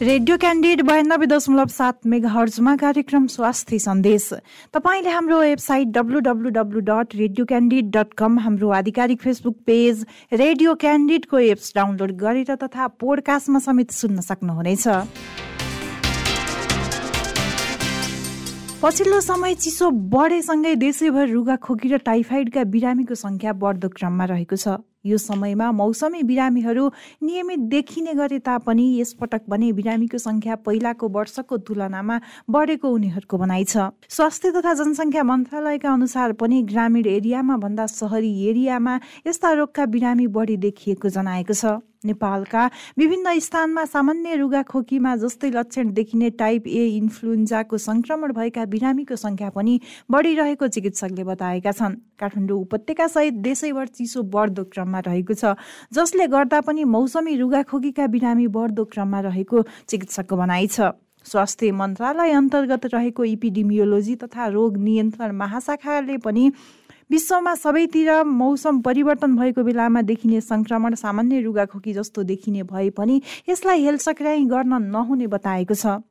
Radio Candid बयानब्बे दशमलव सात मेगा हर्जमा कार्यक्रम स्वास्थ्य सन्देश। तपाईँले हाम्रो website W W W dot Radio Candid dot com हाम्रो आधिकारिक फेसबुक पेज रेडियो क्यान्डिडको एप्स डाउनलोड गरेर तथा पोडकास्टमा समेत सुन्न सक्नुहुनेछ। पछिल्लो समय चिसो बढेसँगै देशैभर रुगा खोकी र टाइफाइडका बिरामीको सङ्ख्या बढ्दो क्रममा रहेको छ। यो समयमा मौसमी बिरामीहरू नियमित देखिने गरे तापनि यसपटक भने बिरामीको संख्या पहिलाको वर्षको तुलनामा बढेको उनीहरूको भनाइ छ। स्वास्थ्य तथा जनसङ्ख्या मन्त्रालयका अनुसार पनि ग्रामीण एरियामा भन्दा सहरी एरियामा यस्ता रोगका बिरामी बढी देखिएको जनाएको छ। नेपालका विभिन्न स्थानमा सामान्य रुगा खोकीमा जस्तै लक्षण देखिने टाइप ए इन्फ्लुन्जाको संक्रमण भएका बिरामीको संख्या पनि बढिरहेको चिकित्सकले बताएका छन्। काठमाडौँ उपत्यका सहित देशैभर चिसो बढ्दो क्रममा रहेको छ जसले गर्दा पनि मौसमी रुगाखोकीका बिरामी बढ्दो क्रममा रहेको चिकित्सकको भनाइ छ। स्वास्थ्य मन्त्रालय अन्तर्गत रहेको इपिडिमियोलोजी तथा रोग नियन्त्रण महाशाखाले पनि विश्वमा सबैतिर मौसम परिवर्तन भएको बेलामा देखिने संक्रमण सामान्य रुगाखोकी जस्तो देखिने भए पनि यसलाई हेलसक्राइ गर्न नहुने बताएको छ।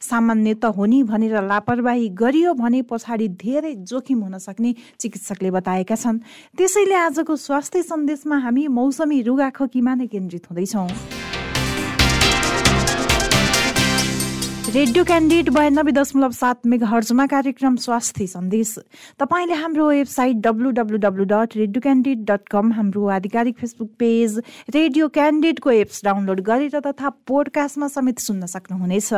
सामान्य त हो नि भनेर लापरवाही गरियो भने पछाडि धेरै जोखिम हुन सक्ने चिकित्सकले बताएका छन्। त्यसैले आजको स्वास्थ्य सन्देशमा हामी मौसमी रुगाखोकीमा नै केन्द्रित हुँदैछौँ। रेडियो क्यान्डिड बयानब्बे दशमलव सात मेगा हर्जमा कार्यक्रम स्वास्थ्य सन्देश। तपाईँले हाम्रो website W W W dot Radio Candid dot com हाम्रो आधिकारिक फेसबुक पेज रेडियो क्यान्डिडको एप्स डाउनलोड गरेर तथा पोडकास्टमा समेत सुन्न सक्नुहुनेछ।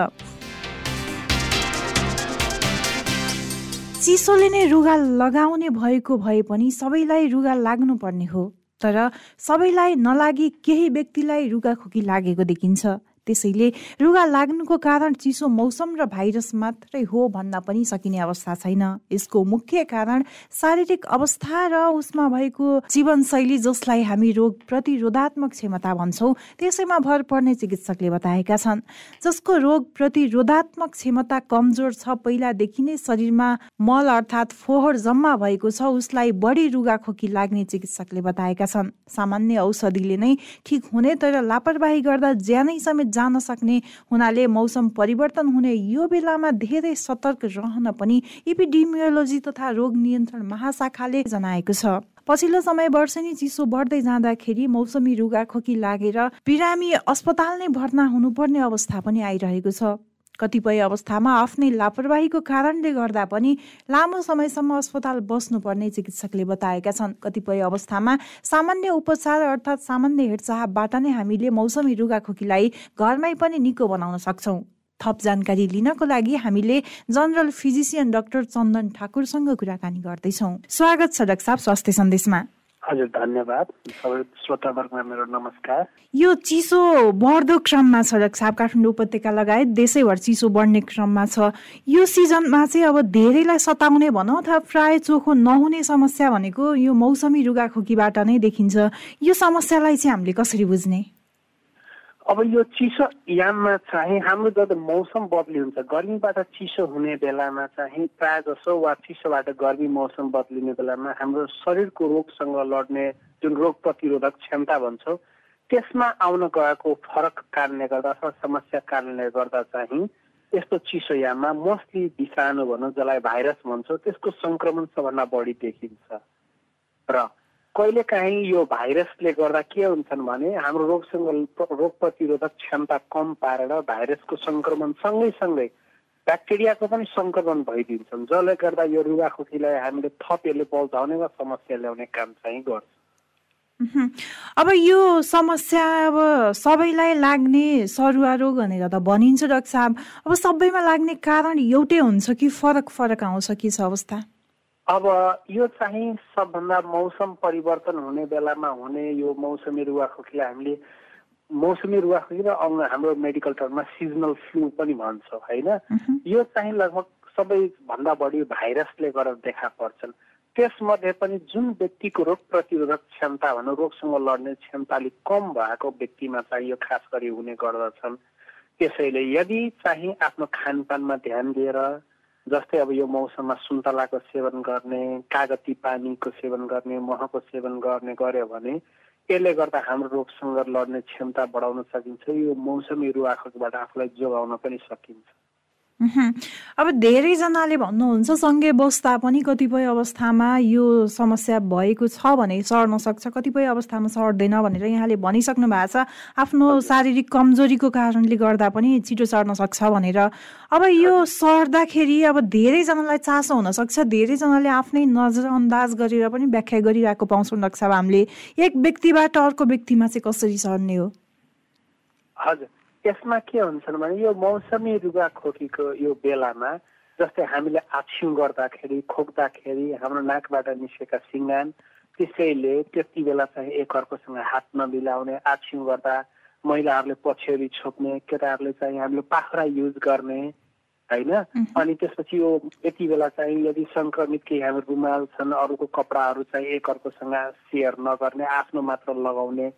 चिसोले नै रुगा लगाउने भएको भए पनि सबैलाई रुगा लाग्नुपर्ने हो तर सबैलाई नलागी केही व्यक्तिलाई रुगा खोकी लागेको देखिन्छ। त्यसैले रुगा लाग्नुको कारण चिसो मौसम र भाइरस मात्रै हो भन्न पनि सकिने अवस्था छैन। यसको मुख्य कारण शारीरिक अवस्था र उसमा भएको जीवनशैली जसलाई हामी रोग प्रतिरोधात्मक क्षमता भन्छौँ त्यसैमा भर पर्ने चिकित्सकले बताएका छन्। जसको रोग प्रतिरोधात्मक क्षमता कमजोर छ पहिलादेखि नै शरीरमा मल अर्थात् फोहोर जम्मा भएको छ उसलाई बढी रुगा खोकी लाग्ने चिकित्सकले बताएका छन्। सामान्य औषधिले नै ठिक हुने तर लापरवाही गर्दा ज्यानै समेत जान सक्ने हुनाले मौसम परिवर्तन हुने यो बेलामा धेरै सतर्क रहन पनि इपिडिमियोलोजी तथा रोग नियन्त्रण महाशाखाले जनाएको छ। पछिल्लो समय वर्षेनी चिसो बढ्दै जाँदाखेरि मौसमी रुगाखोकी लागेर बिरामी अस्पताल नै भर्ना हुनुपर्ने अवस्था पनि आइरहेको छ। कतिपय अवस्थामा आफ्नै लापरवाहीको कारणले गर्दा पनि लामो समयसम्म अस्पताल बस्नुपर्ने चिकित्सकले बताएका छन्। कतिपय अवस्थामा सामान्य उपचार अर्थात् सामान्य हेरचाहबाट नै हामीले मौसमी रुगाखोकीलाई घरमै पनि निको बनाउन सक्छौँ। थप जानकारी लिनको लागि हामीले जनरल फिजिसियन डाक्टर चन्दन ठाकुरसँग कुराकानी गर्दैछौँ। स्वागत छ डाक्टर स्वास्थ्य सन्देशमा। हजुर धन्यवाद। सबै श्रोतावर्गमा मेरो नमस्कार। यो चिसो बढ्दो क्रममा छ साहब काठमाडौँ उपत्यका लगायत देशैभर चिसो बढ्ने क्रममा छ। यो सिजनमा चाहिँ अब धेरैलाई सताउने भनौँ अथवा प्राय चोखो नहुने समस्या भनेको यो मौसमी रुगाखोकीबाट नै देखिन्छ। यो समस्यालाई चाहिँ हामीले कसरी बुझ्ने? अब यो चिसो याममा चाहिँ हाम्रो जब मौसम बदली हुन्छ गर्मीबाट चिसो हुने बेलामा चाहिँ प्रायः जसो वा चिसोबाट गर्मी मौसम बदलिने बेलामा हाम्रो शरीरको रोगसँग लड्ने जुन रोग प्रतिरोधक क्षमता भन्छौँ त्यसमा आउन गएको फरक कारणले गर्दा अथवा समस्या कारणले गर्दा चाहिँ यस्तो चिसो याममा मोस्टली विषाणु भनौँ जसलाई भाइरस भन्छौँ त्यसको सङ्क्रमण सबभन्दा बढी देखिन्छ। र कहिलेकाहीँ यो भाइरसले गर्दा के हुन्छन् भने हाम्रो रोगसँग रोग प्रतिरोधक क्षमता कम पारेर भाइरसको सङ्क्रमण सँगै ब्याक्टेरियाको पनि सङ्क्रमण भइदिन्छन् जसले गर्दा यो रुगाखोकीलाई हामीले थप यसले बल्झाउने वा समस्या ल्याउने काम चाहिँ गर्छ। अब यो समस्या अब सबैलाई लाग्ने सरुवा रोग भनेर त भनिन्छ डाक्टर साहब। अब सबैमा लाग्ने कारण एउटै हुन्छ कि फरक फरक आउँछ कि छ अवस्था? अब यो चाहिँ सबभन्दा मौसम परिवर्तन हुने बेलामा हुने यो मौसमी रुवाखोकीलाई हामीले मौसमी रुवाखोकी र हाम्रो मेडिकल टर्ममा सिजनल फ्लू पनि भन्छौँ होइन? यो चाहिँ लगभग सबैभन्दा बढी भाइरसले गर्दा देखा पर्छन्। त्यसमध्ये पनि जुन व्यक्तिको रोग प्रतिरोधक क्षमता भनौँ रोगसँग लड्ने क्षमता अलिक कम भएको व्यक्तिमा चाहिँ यो खास गरी हुने गर्दछन्। त्यसैले यदि चाहिँ आफ्नो खानपानमा ध्यान दिएर जस्तै अब यो मौसममा सुन्तलाको सेवन गर्ने कागती पानीको सेवन गर्ने महको सेवन गर्ने गर्यो भने यसले गर्दा हाम्रो रोगसँग लड्ने क्षमता बढाउन सकिन्छ यो मौसमी रुवाखोकबाट आफूलाई जोगाउन पनि सकिन्छ। अब धेरैजनाले भन्नुहुन्छ सँगै बस्दा पनि कतिपय अवस्थामा यो समस्या भएको छ भने सर्न सक्छ। कतिपय अवस्थामा सर्दैन भनेर यहाँले भनिसक्नु भएको छ। आफ्नो शारीरिक कमजोरीको कारणले गर्दा पनि छिटो सर्न सक्छ भनेर। अब यो सर्दाखेरि अब धेरैजनालाई चासो हुनसक्छ धेरैजनाले आफ्नै नजरअन्दाज गरेर पनि व्याख्या गरिरहेको पाउँछौँ डाक्टर हामीले एक व्यक्तिबाट अर्को व्यक्तिमा चाहिँ कसरी सर्ने हो? हजुर। यसमा के हुन्छन् भने यो मौसमी रुगा खोकीको यो बेलामा जस्तै हामीले आछ्यु गर्दाखेरि खोक्दाखेरि हाम्रो नाकबाट निस्केका सिङ्गान त्यसैले त्यति बेला चाहिँ एकअर्कोसँग हात नमिलाउने आछ्यु गर्दा महिलाहरूले पछ्यौरी छोप्ने केटाहरूले चाहिँ हामीले पाखुरा युज गर्ने होइन? अनि त्यसपछि यो यति बेला चाहिँ यदि सङ्क्रमित केही हाम्रो रुमाल छन् अरूको कपडाहरू चाहिँ एकअर्कोसँग सेयर नगर्ने आफ्नो मात्र लगाउने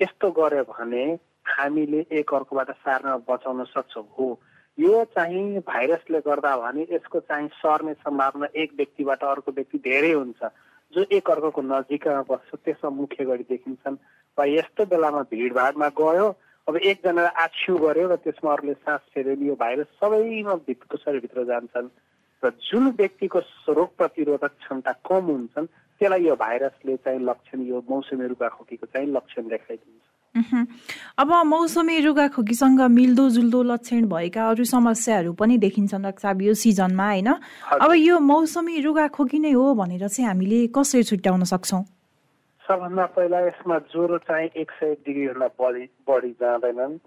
यस्तो गर्यो भने हामीले एक अर्कोबाट सार्न बचाउन सक्छौँ। हो। यो चाहिँ भाइरसले गर्दा भने यसको चाहिँ सर्ने सम्भावना एक व्यक्तिबाट अर्को व्यक्ति धेरै हुन्छ। जो एक अर्कोको नजिकमा बस्छ त्यसमा मुख्य गरी देखिन्छन्। वा यस्तो बेलामा भिडभाडमा गयो अब एकजनाले आछ्यु गर्यो र त्यसमा अरूले सास फेऱ्यो यो भाइरस सबैमा भित्रको शरीरभित्र जान्छन्। र जुन व्यक्तिको रोग प्रतिरोधक क्षमता कम हुन्छन् त्यसलाई यो भाइरसले चाहिँ लक्षण यो मौसमी रुगाखोकीको चाहिँ लक्षण देखाइदिन्छ। अब मौसमी रुगाखोकीसँग मिल्दोजुल्दो लक्षण भएका अरू समस्याहरू पनि देखिन्छन् रक्साब यो सिजनमा होइन? अब यो मौसमी रुगाखोकी नै हो भनेर चाहिँ हामीले कसरी छुट्याउन सक्छौँ? सबभन्दा पहिला यसमा ज्वरो चाहिँ एक सय डिग्रीभन्दा बढी बढी जाँदैनन्।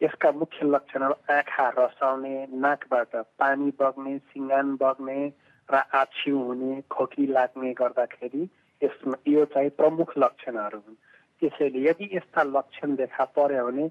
यसका मुख्य लक्षणहरू आँखा रसाउने नाकबाट पानी बग्ने सिङ्गान बग्ने र आछ्यु हुने खोकी लाग्ने गर्दाखेरि यसमा यो चाहिँ प्रमुख लक्षणहरू हुन्। त्यसैले यदि यस्ता लक्षण देखा पर्यो भने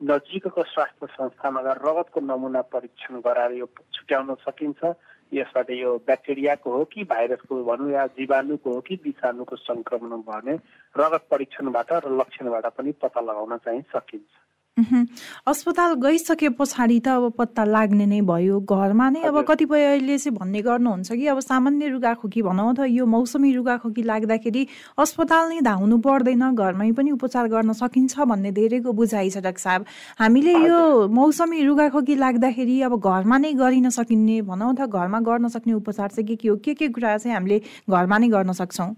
नजिकको स्वास्थ्य संस्थामा गएर रगतको नमुना परीक्षण गराएर यो छुट्याउन सकिन्छ। यसबाट यो ब्याक्टेरियाको हो कि भाइरसको भनौँ या जीवाणुको हो कि विषाणुको सङ्क्रमण भने रगत परीक्षणबाट र लक्षणबाट पनि पत्ता लगाउन चाहिँ सकिन्छ। अस्पताल गइसके पछाडि त अब पत्ता लाग्ने नै भयो। घरमा नै अब कतिपयले चाहिँ भन्ने गर्नुहुन्छ कि अब सामान्य रुगाखोकी भनौँ अथवा यो मौसमी रुगाखोकी लाग्दाखेरि अस्पताल नै धाउनु पर्दैन। घरमै पनि उपचार गर्न सकिन्छ भन्ने धेरैको बुझाइ छ डाक्टर साहब। हामीले यो मौसमी रुगाखोकी लाग्दाखेरि अब घरमा नै गरिन सकिने भनौँ अथवा घरमा गर्न सक्ने उपचार चाहिँ के के हो? के के कुरा चाहिँ हामीले घरमा नै गर्न सक्छौँ?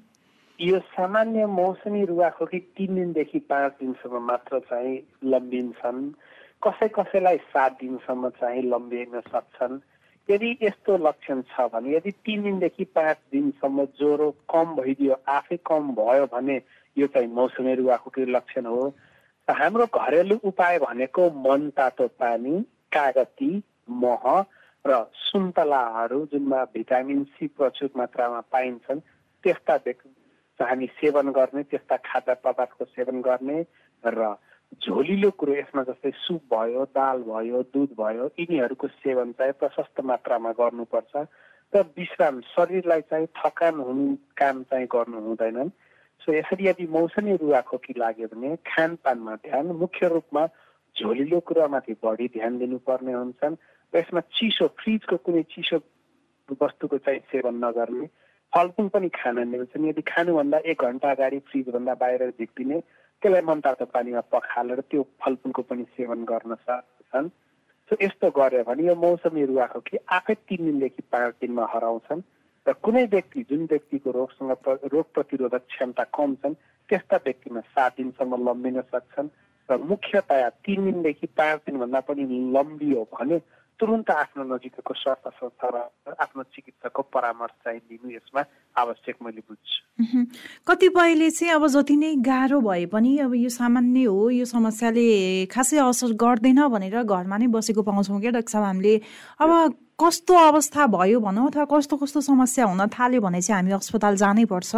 यो सामान्य मौसमी रुवाखोकी तिन दिनदेखि पाँच दिनसम्म मात्र चाहिँ लम्बिन्छन्। कसै कसैलाई सात दिनसम्म चाहिँ लम्बिन सक्छन्। यदि यस्तो लक्षण छ भने यदि तिन दिनदेखि पाँच दिनसम्म ज्वरो कम भइदियो आफै कम भयो भने यो चाहिँ मौसमी रुवाखोकी लक्षण हो। हाम्रो घरेलु उपाय भनेको मन तातो पानी कागती मह र सुन्तलाहरू जुनमा भिटामिन सी प्रचुर मात्रामा पाइन्छन्। त्यस्ता हामी सेवन गर्ने त्यस्ता खाद्य पदार्थको सेवन गर्ने र झोलिलो कुरो यसमा जस्तै सुप भयो दाल भयो दुध भयो यिनीहरूको सेवन चाहिँ प्रशस्त मात्रामा गर्नुपर्छ र विश्राम शरीरलाई चाहिँ थकान हुनु काम चाहिँ गर्नु हुँदैनन्। सो यसरी यदि मौसमी रुवा खोकी लाग्यो भने खानपानमा ध्यान मुख्य रूपमा झोलिलो कुरामाथि बढी ध्यान दिनुपर्ने हुन्छन्। र यसमा चिसो फ्रिजको कुनै चिसो वस्तुको चाहिँ सेवन नगर्ने फलफुल पनि खान मिल्छन् यदि खानुभन्दा एक घन्टा अगाडि फ्रिजभन्दा बाहिर झिक्पिने त्यसलाई मन तातो पानीमा पखालेर त्यो फलफुलको पनि सेवन गर्न सक्छन् सो यस्तो गर्यो भने यो मौसमी रुवाको कि आफै तिन दिनदेखि पाँच दिनमा हराउँछन् र कुनै व्यक्ति जुन व्यक्तिको रोगसँग रोग प्रतिरोधक क्षमता कम छन् त्यस्ता व्यक्तिमा सात दिनसम्म लम्बिन सक्छन् र मुख्यतया तिन दिनदेखि पाँच दिनभन्दा पनि लम्बियो भने तुरुन्त आफ्नो नजिकको स्वास्थ्य संस्था र आफ्नो चिकित्सकको परामर्श चाहिँ लिनु यसमा आवश्यक मैले बुझ्छु। कतिपयले चाहिँ अब जति नै गाह्रो भए पनि अब यो सामान्य हो यो समस्याले खासै असर गर्दैन भनेर घरमा नै बसेको पाउँछौँ क्या डाक्टर साहब हामीले। अब कस्तो अवस्था भयो भनौँ अथवा कस्तो कस्तो समस्या हुन थाल्यो भने चाहिँ हामी अस्पताल जानै पर्छ?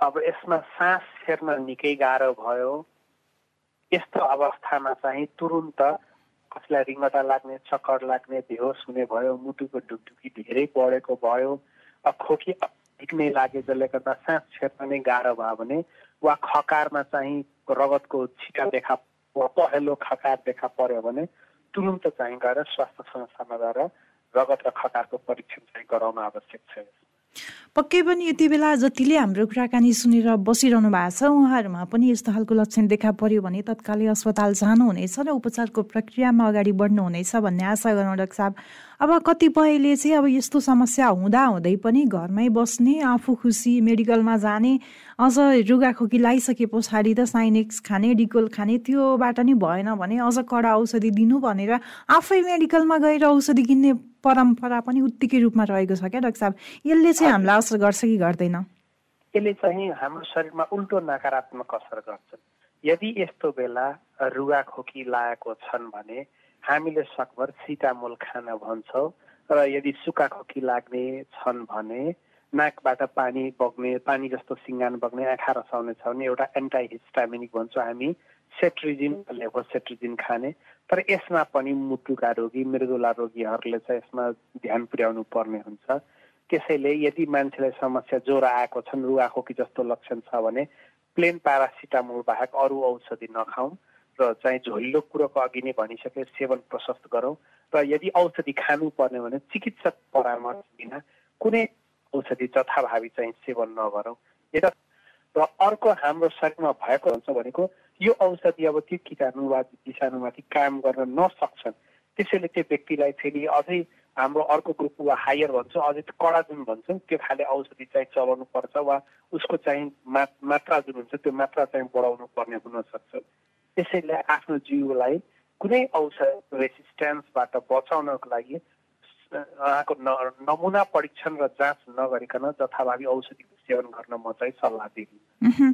अब यसमा सास फेर्न निकै गाह्रो भयो। यस्तो अवस्थामा चाहिँ तुरुन्त कसैलाई रिङ्गटा लाग्ने चक्कर लाग्ने बेहोस हुने भयो मुटुको ढुकढुकी धेरै बढेको भयो खोकी धिक्ने लागे जसले गर्दा सास छेर्न नै गाह्रो भयो भने वा खकारमा चाहिँ रगतको छिटा देखा पहेँलो खकार देखा पर्यो भने तुरुन्त चाहिँ गएर स्वास्थ्य संस्थामा गएर रगत र खकारको परीक्षण चाहिँ गराउन आवश्यक छ। पक्कै पनि यति बेला जतिले हाम्रो कुराकानी सुनेर बसिरहनु भएको छ उहाँहरूमा पनि यस्तो खालको लक्षण देखा पर्यो भने तत्कालै अस्पताल जानुहुनेछ र उपचारको प्रक्रियामा अगाडि बढ्नुहुनेछ भन्ने आशा गरौँ डाक्टर साहब। अब कतिपयले चाहिँ अब यस्तो समस्या हुँदा हुँदै पनि घरमै बस्ने आफू खुसी मेडिकलमा जाने अझ रुगाखोकी लगाइसके पछाडि त साइनेक्स खाने डिकोल खाने त्योबाट नि भएन भने अझ कडा औषधि दिनु भनेर आफै मेडिकलमा गएर औषधि किन्ने परम्परा पनि उत्तिकै रूपमा रहेको छ क्या डाक्टर साहब? यसले चाहिँ हामीलाई असर गर्छ कि गर्दैन? यसले चाहिँ हाम्रो शरीरमा उल्टो नकारात्मक असर गर्छ। यदि यस्तो बेला रुगाखोकी लागेको छन् भने हामीले सकभर सिटामोल खान भन्छौँ र यदि सुक्खा खोकी लाग्ने छन् भने नाकबाट पानी बग्ने पानी जस्तो सिङ्गान बग्ने आँखा रसाउने छ भने एउटा एन्टाइहिस्टामिनिक भन्छौँ हामी। सेट्रिजिन सेट्रिजिन खाने। तर यसमा पनि मुटुका रोगी मृदुला रोगीहरूले चाहिँ यसमा ध्यान पुर्याउनु पर्ने हुन्छ। त्यसैले यदि मान्छेलाई समस्या ज्वरो आएको छन् रुवाखोकी जस्तो लक्षण छ भने प्लेन पारासिटामोल बाहेक अरू औषधि नखाउँ र चाहिँ झोलिलो कुरोको अघि नै भनिसके सेवन प्रशस्त गरौँ र यदि औषधि खानुपर्ने भने चिकित्सक परामर्श बिना कुनै औषधि जथाभावी चाहिँ सेवन नगरौँ। यता र अर्को हाम्रो शरीरमा भएको हुन्छ भनेको यो औषधि अब त्यो किटाणु वा विषाणुमाथि काम गर्न नसक्छन्। त्यसैले त्यो व्यक्तिलाई फेरि अझै हाम्रो अर्को ग्रुप वा हायर भन्छौँ अझै कडा जुन भन्छौँ त्यो खाले औषधि चाहिँ चलाउनु पर्छ वा उसको चाहिँ मात्रा जुन हुन्छ त्यो मात्रा चाहिँ बढाउनु पर्ने हुनसक्छ। त्यसैले आफ्नो जिउलाई कुनै औषध रेसिस्टेन्सबाट बचाउनको लागि उहाँको नमुना परीक्षण र जाँच नगरिकन जथाभावी औषधिको सेवन गर्न म चाहिँ सल्लाह दिन्छु।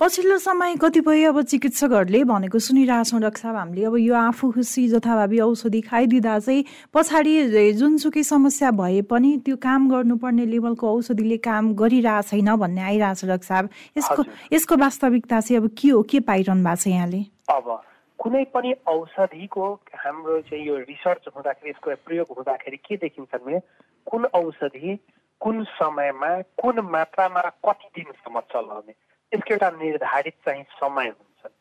पछिल्लो समय कतिपय अब चिकित्सकहरूले भनेको सुनिरहेछौँ डाक्टर साहब हामीले अब यो आफू खुसी जथाभावी औषधि खाइदिँदा चाहिँ पछाडि जुनसुकै समस्या भए पनि त्यो काम गर्नुपर्ने लेभलको औषधिले काम गरिरहेको छैन भन्ने आइरहेछ डाक्टर साहब यसको यसको वास्तविकता चाहिँ अब के हो के पाइरहनु भएको छ यहाँले? अब कुनै पनि औषधिको हाम्रो चाहिँ यो रिसर्च हुँदाखेरि यसको प्रयोग हुँदाखेरि के देखिन्छ भने कुन औषधि कुन समयमा कुन मात्रामा कति दिनसम्म चलाउने यसको एउटा निर्धारित चाहिँ समय हुन्छ।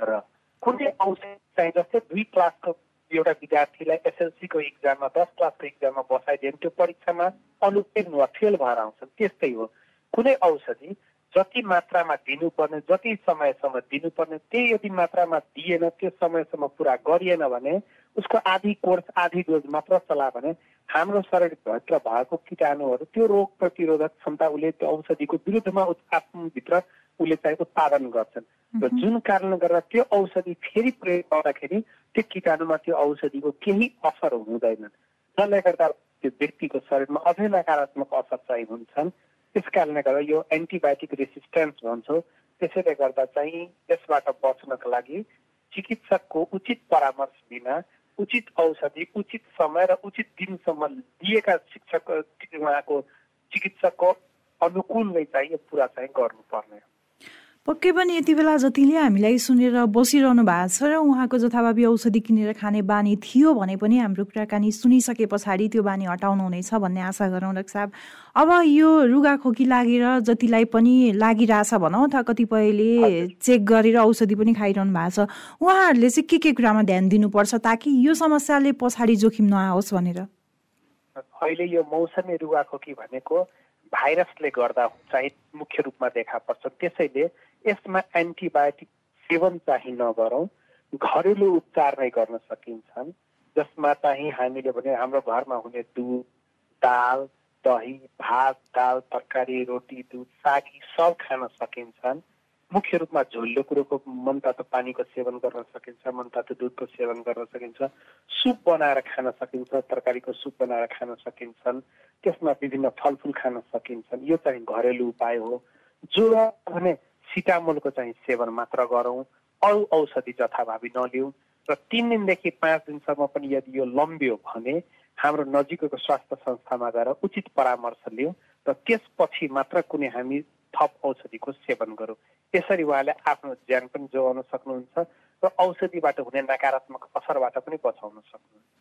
र कुनै औषधि चाहिँ जस्तै दुई क्लासको एउटा विद्यार्थीलाई एसएलसीको इक्जाममा दस क्लासको इक्जाममा बसाइदियो भने त्यो परीक्षामा अनुत्तीर्ण वा फेल भएर आउँछ त्यस्तै हो। कुनै औषधि जति मात्रामा दिनुपर्ने जति समयसम्म दिनुपर्ने त्यही यदि मात्रामा दिएन त्यो समयसम्म पुरा गरिएन भने उसको आधी कोर्स आधी डोज मात्र चला भने हाम्रो शरीरभित्र भएको किटाणुहरू त्यो रोग प्रतिरोधक क्षमता उसले त्यो औषधिको विरुद्धमा आफ्नोभित्र उसले चाहिँ उत्पादन गर्छन्। र जुन कारणले गर्दा त्यो औषधि फेरि प्रयोग गर्दाखेरि त्यो किटाणुमा त्यो औषधिको केही असर हुँदैन जसले गर्दा त्यो व्यक्तिको शरीरमा अझै नकारात्मक असर चाहिँ हुन्छन्। त्यस कारणले गर्दा यो एन्टिबायोटिक रेसिस्टेन्स भन्छौँ। त्यसैले गर्दा चाहिँ यसबाट बच्नको लागि चिकित्सकको उचित परामर्श बिना उचित औषधि उचित समय र उचित दिनसम्म दिएका शिक्षक उहाँको चिकित्सकको अनुकूलमै चाहिँ यो पुरा चाहिँ गर्नुपर्ने हो। पक्कै पनि यति बेला जतिले हामीलाई सुनेर बसिरहनु भएको छ र उहाँको जथाभावी औषधि किनेर खाने बानी थियो भने पनि हाम्रो कुराकानी सुनिसके पछाडि त्यो बानी हटाउनु हुनेछ भन्ने आशा गरौँ डाक्टर साहब। अब यो रुगाखोकी लागेर जतिलाई पनि लागिरहेछ भनौँ अथवा कतिपयले चेक गरेर औषधि पनि खाइरहनु भएको छ उहाँहरूले चाहिँ के के कुरामा ध्यान दिनुपर्छ ताकि यो समस्याले पछाडि जोखिम नआओस् भनेर? अहिले यो मौसमी रुगाखोकी भनेको भाइरसले गर्दा चाहिँ मुख्य रूपमा देखा पर्छ। त्यसैले यसमा एन्टिबायोटिक सेवन चाहिँ नगरौँ घरेलु उपचार नै गर्न सकिन्छन् जसमा चाहिँ हामीले भने हाम्रो घरमा हुने दुध दाल दही भात दाल तरकारी रोटी दुध सागी सब खान सकिन्छन्। मुख्य रूपमा झोलिलो कुरोको मनतातो पानीको सेवन गर्न सकिन्छ मनतातो दुधको सेवन गर्न सकिन्छ सुप बनाएर खान सकिन्छ तरकारीको सुप बनाएर खान सकिन्छन् त्यसमा विभिन्न फलफुल खान सकिन्छन्। यो चाहिँ घरेलु उपाय हो। जो भने सिटामोलको चाहिँ सेवन मात्र गरौँ अरू औषधि जथाभावी नलिउँ र तिन दिनदेखि पाँच दिनसम्म पनि यदि यो लम्बियो भने हाम्रो नजिकैको स्वास्थ्य संस्थामा गएर उचित परामर्श लिउँ र त्यसपछि मात्र कुनै हामी थप औषधिको सेवन गरौँ। यसरी उहाँले आफ्नो ज्यान पनि जोगाउन सक्नुहुन्छ र औषधिबाट हुने नकारात्मक असरबाट पनि बचाउन सक्नुहुन्छ।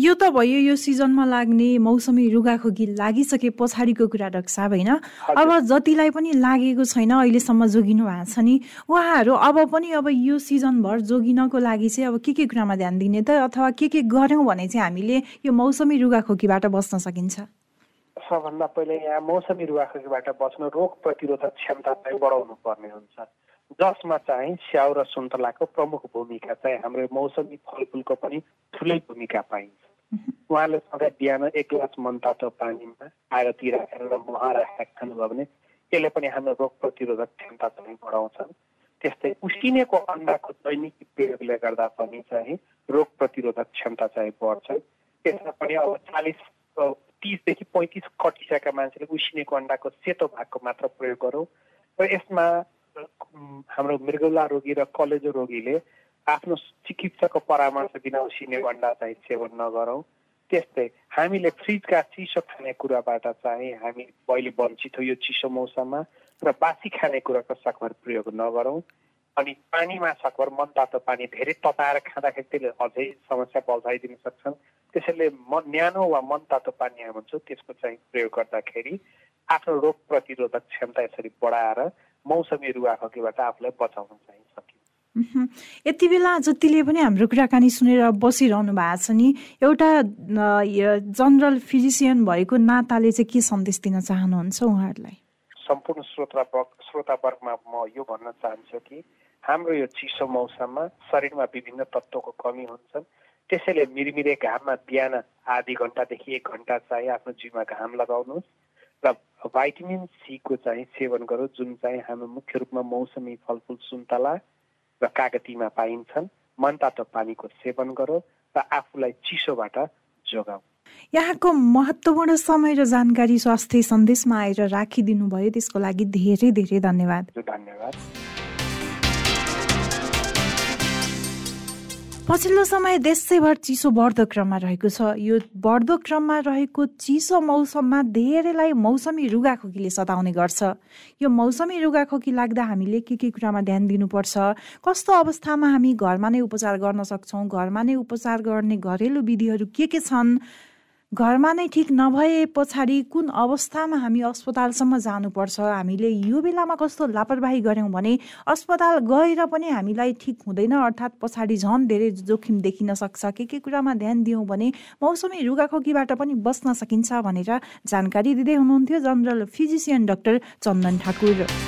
यो त भयो यो सिजनमा लाग्ने मौसमी रुगाखोकी लागिसके पछाडिको कुरा डाक्टर साहब होइन अब जतिलाई पनि लागेको छैन अहिलेसम्म जोगिनु भएको छ नि। उहाँहरू अब पनि अब यो सिजनभर जोगिनको लागि चाहिँ अब के के कुरामा ध्यान दिने त अथवा के के गऱ्यौँ भने चाहिँ हामीले यो मौसमी रुगाखोकीबाट बस्न सकिन्छ? सबभन्दा पहिले यहाँ मौसमी रुगाखोकीबाट बस्न रोग प्रतिरोधक क्षमता चाहिँ बढाउनु पर्ने हुन्छ। जसमा चाहिँ स्याउ र सुन्तलाको प्रमुख भूमिका चाहिँ हाम्रो मौसमी फलफुलको पनि ठुलै भूमिका पाइन्छ। उहाँले सधैँ बिहान एक ग्लास मनतातो पानीमा आगती राखेर र मह राखेर खानुभयो भने यसले पनि हाम्रो रोग प्रतिरोधक क्षमता चाहिँ बढाउँछ त्यस्तै उसिनेको अन्डाको दैनिक प्रयोगले गर्दा पनि चाहिँ रोग प्रतिरोधक क्षमता चाहिँ बढ्छ त्यसमा पनि अब चालिस तिसदेखि पैँतिस कटिसकेका मान्छेले उसिनेको अन्डाको सेतो भागको मात्र प्रयोग गरौँ र यसमा हाम्रो मृगौला रोगी र कलेजो रोगीले आफ्नो चिकित्सकको परामर्श बिना उसिने अन्डा चाहिँ सेवन नगरौँ। त्यस्तै हामीले फ्रिजका चिसो खानेकुराबाट चाहिँ हामी अहिले वञ्चित हो यो चिसो मौसममा र बासी खानेकुराको सकभर प्रयोग नगरौँ। अनि पानीमा सकभर मनतातो पानी धेरै तताएर खाँदाखेरि त्यसले अझै समस्या बल्झाइदिन सक्छन्। त्यसैले म न्यानो वा मनतातो पानी हुन्छ त्यसको चाहिँ प्रयोग गर्दाखेरि आफ्नो रोग प्रतिरोधक क्षमता यसरी बढाएर मौसमी रुगाखोकीबाट आफूलाई बचाउन चाहिँ सकिन्छ। यति बेला जतिले पनि हाम्रो कुराकानी सुनेर बसिरहनु भएको छ नि एउटा जनरल फिजिसियन भएको नाताले चाहिँ के सन्देश दिन चाहनुहुन्छ उहाँहरूलाई? सम्पूर्ण श्रोता श्रोतावर्गमा म यो भन्न चाहन्छु कि हाम्रो यो चिसो मौसममा शरीरमा विभिन्न तत्त्वको कमी हुन्छन्। त्यसैले मिरमिरे घाममा बिहान आधी घन्टादेखि एक घन्टा चाहिँ आफ्नो जिउमा घाम लगाउनुहोस् र भाइटामिन सीको चाहिँ सेवन गरौँ जुन चाहिँ हाम्रो मुख्य रूपमा मौसमी फलफुल सुन्तला र कागतीमा पाइन्छन् मनतातो पानीको सेवन गरौँ र आफूलाई चिसोबाट जोगाऊ। यहाँको महत्त्वपूर्ण समय र जानकारी स्वास्थ्य सन्देशमा आएर राखिदिनु भयो त्यसको लागि धेरै धेरै धन्यवाद। धन्यवाद। पछिल्लो समय देशैभर चिसो बढ्दो क्रममा रहेको छ। यो बढ्दो क्रममा रहेको चिसो मौसममा धेरैलाई मौसमी रुगाखोकीले सताउने गर्छ। यो मौसमी रुगाखोकी लाग्दा हामीले के के कुरामा ध्यान दिनुपर्छ? कस्तो अवस्थामा हामी घरमा नै उपचार गर्न सक्छौँ? घरमा नै उपचार गर्ने घरेलु विधिहरू के के छन्? घरमा नै ठिक नभए पछाडि कुन अवस्थामा हामी अस्पतालसम्म जानुपर्छ? हामीले यो बेलामा कस्तो लापरवाही गऱ्यौँ भने अस्पताल गएर पनि हामीलाई ठिक हुँदैन। अर्थात् पछाडि झन् धेरै जोखिम देखिन सक्छ। के के कुरामा ध्यान दियौँ भने मौसमी रुगाखोकीबाट पनि बस्न सकिन्छ भनेर जानकारी दिँदै हुनुहुन्थ्यो general physician doctor Chandan Thakur.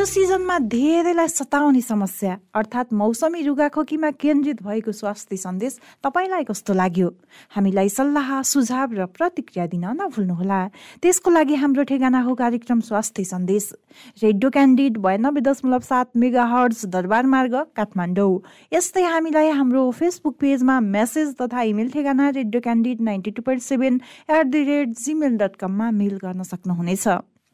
यो सिजनमा धेरैलाई सताउने समस्या अर्थात् मौसमी रुगाखोकीमा केन्द्रित भएको स्वास्थ्य सन्देश तपाईँलाई कस्तो लाग्यो? हामीलाई सल्लाह सुझाव र प्रतिक्रिया दिन नभुल्नुहोला। त्यसको लागि हाम्रो ठेगाना हो कार्यक्रम स्वास्थ्य सन्देश। रेडियो क्यान्डिड बयानब्बे दशमलव सात मेगा हर्ज दरबार मार्ग काठमाडौँ। यस्तै हामीलाई हाम्रो फेसबुक पेजमा मेसेज तथा इमेल ठेगाना Radio Candid ninety two point seven at the rate Gmail dot कममा मेल गर्न सक्नुहुनेछ।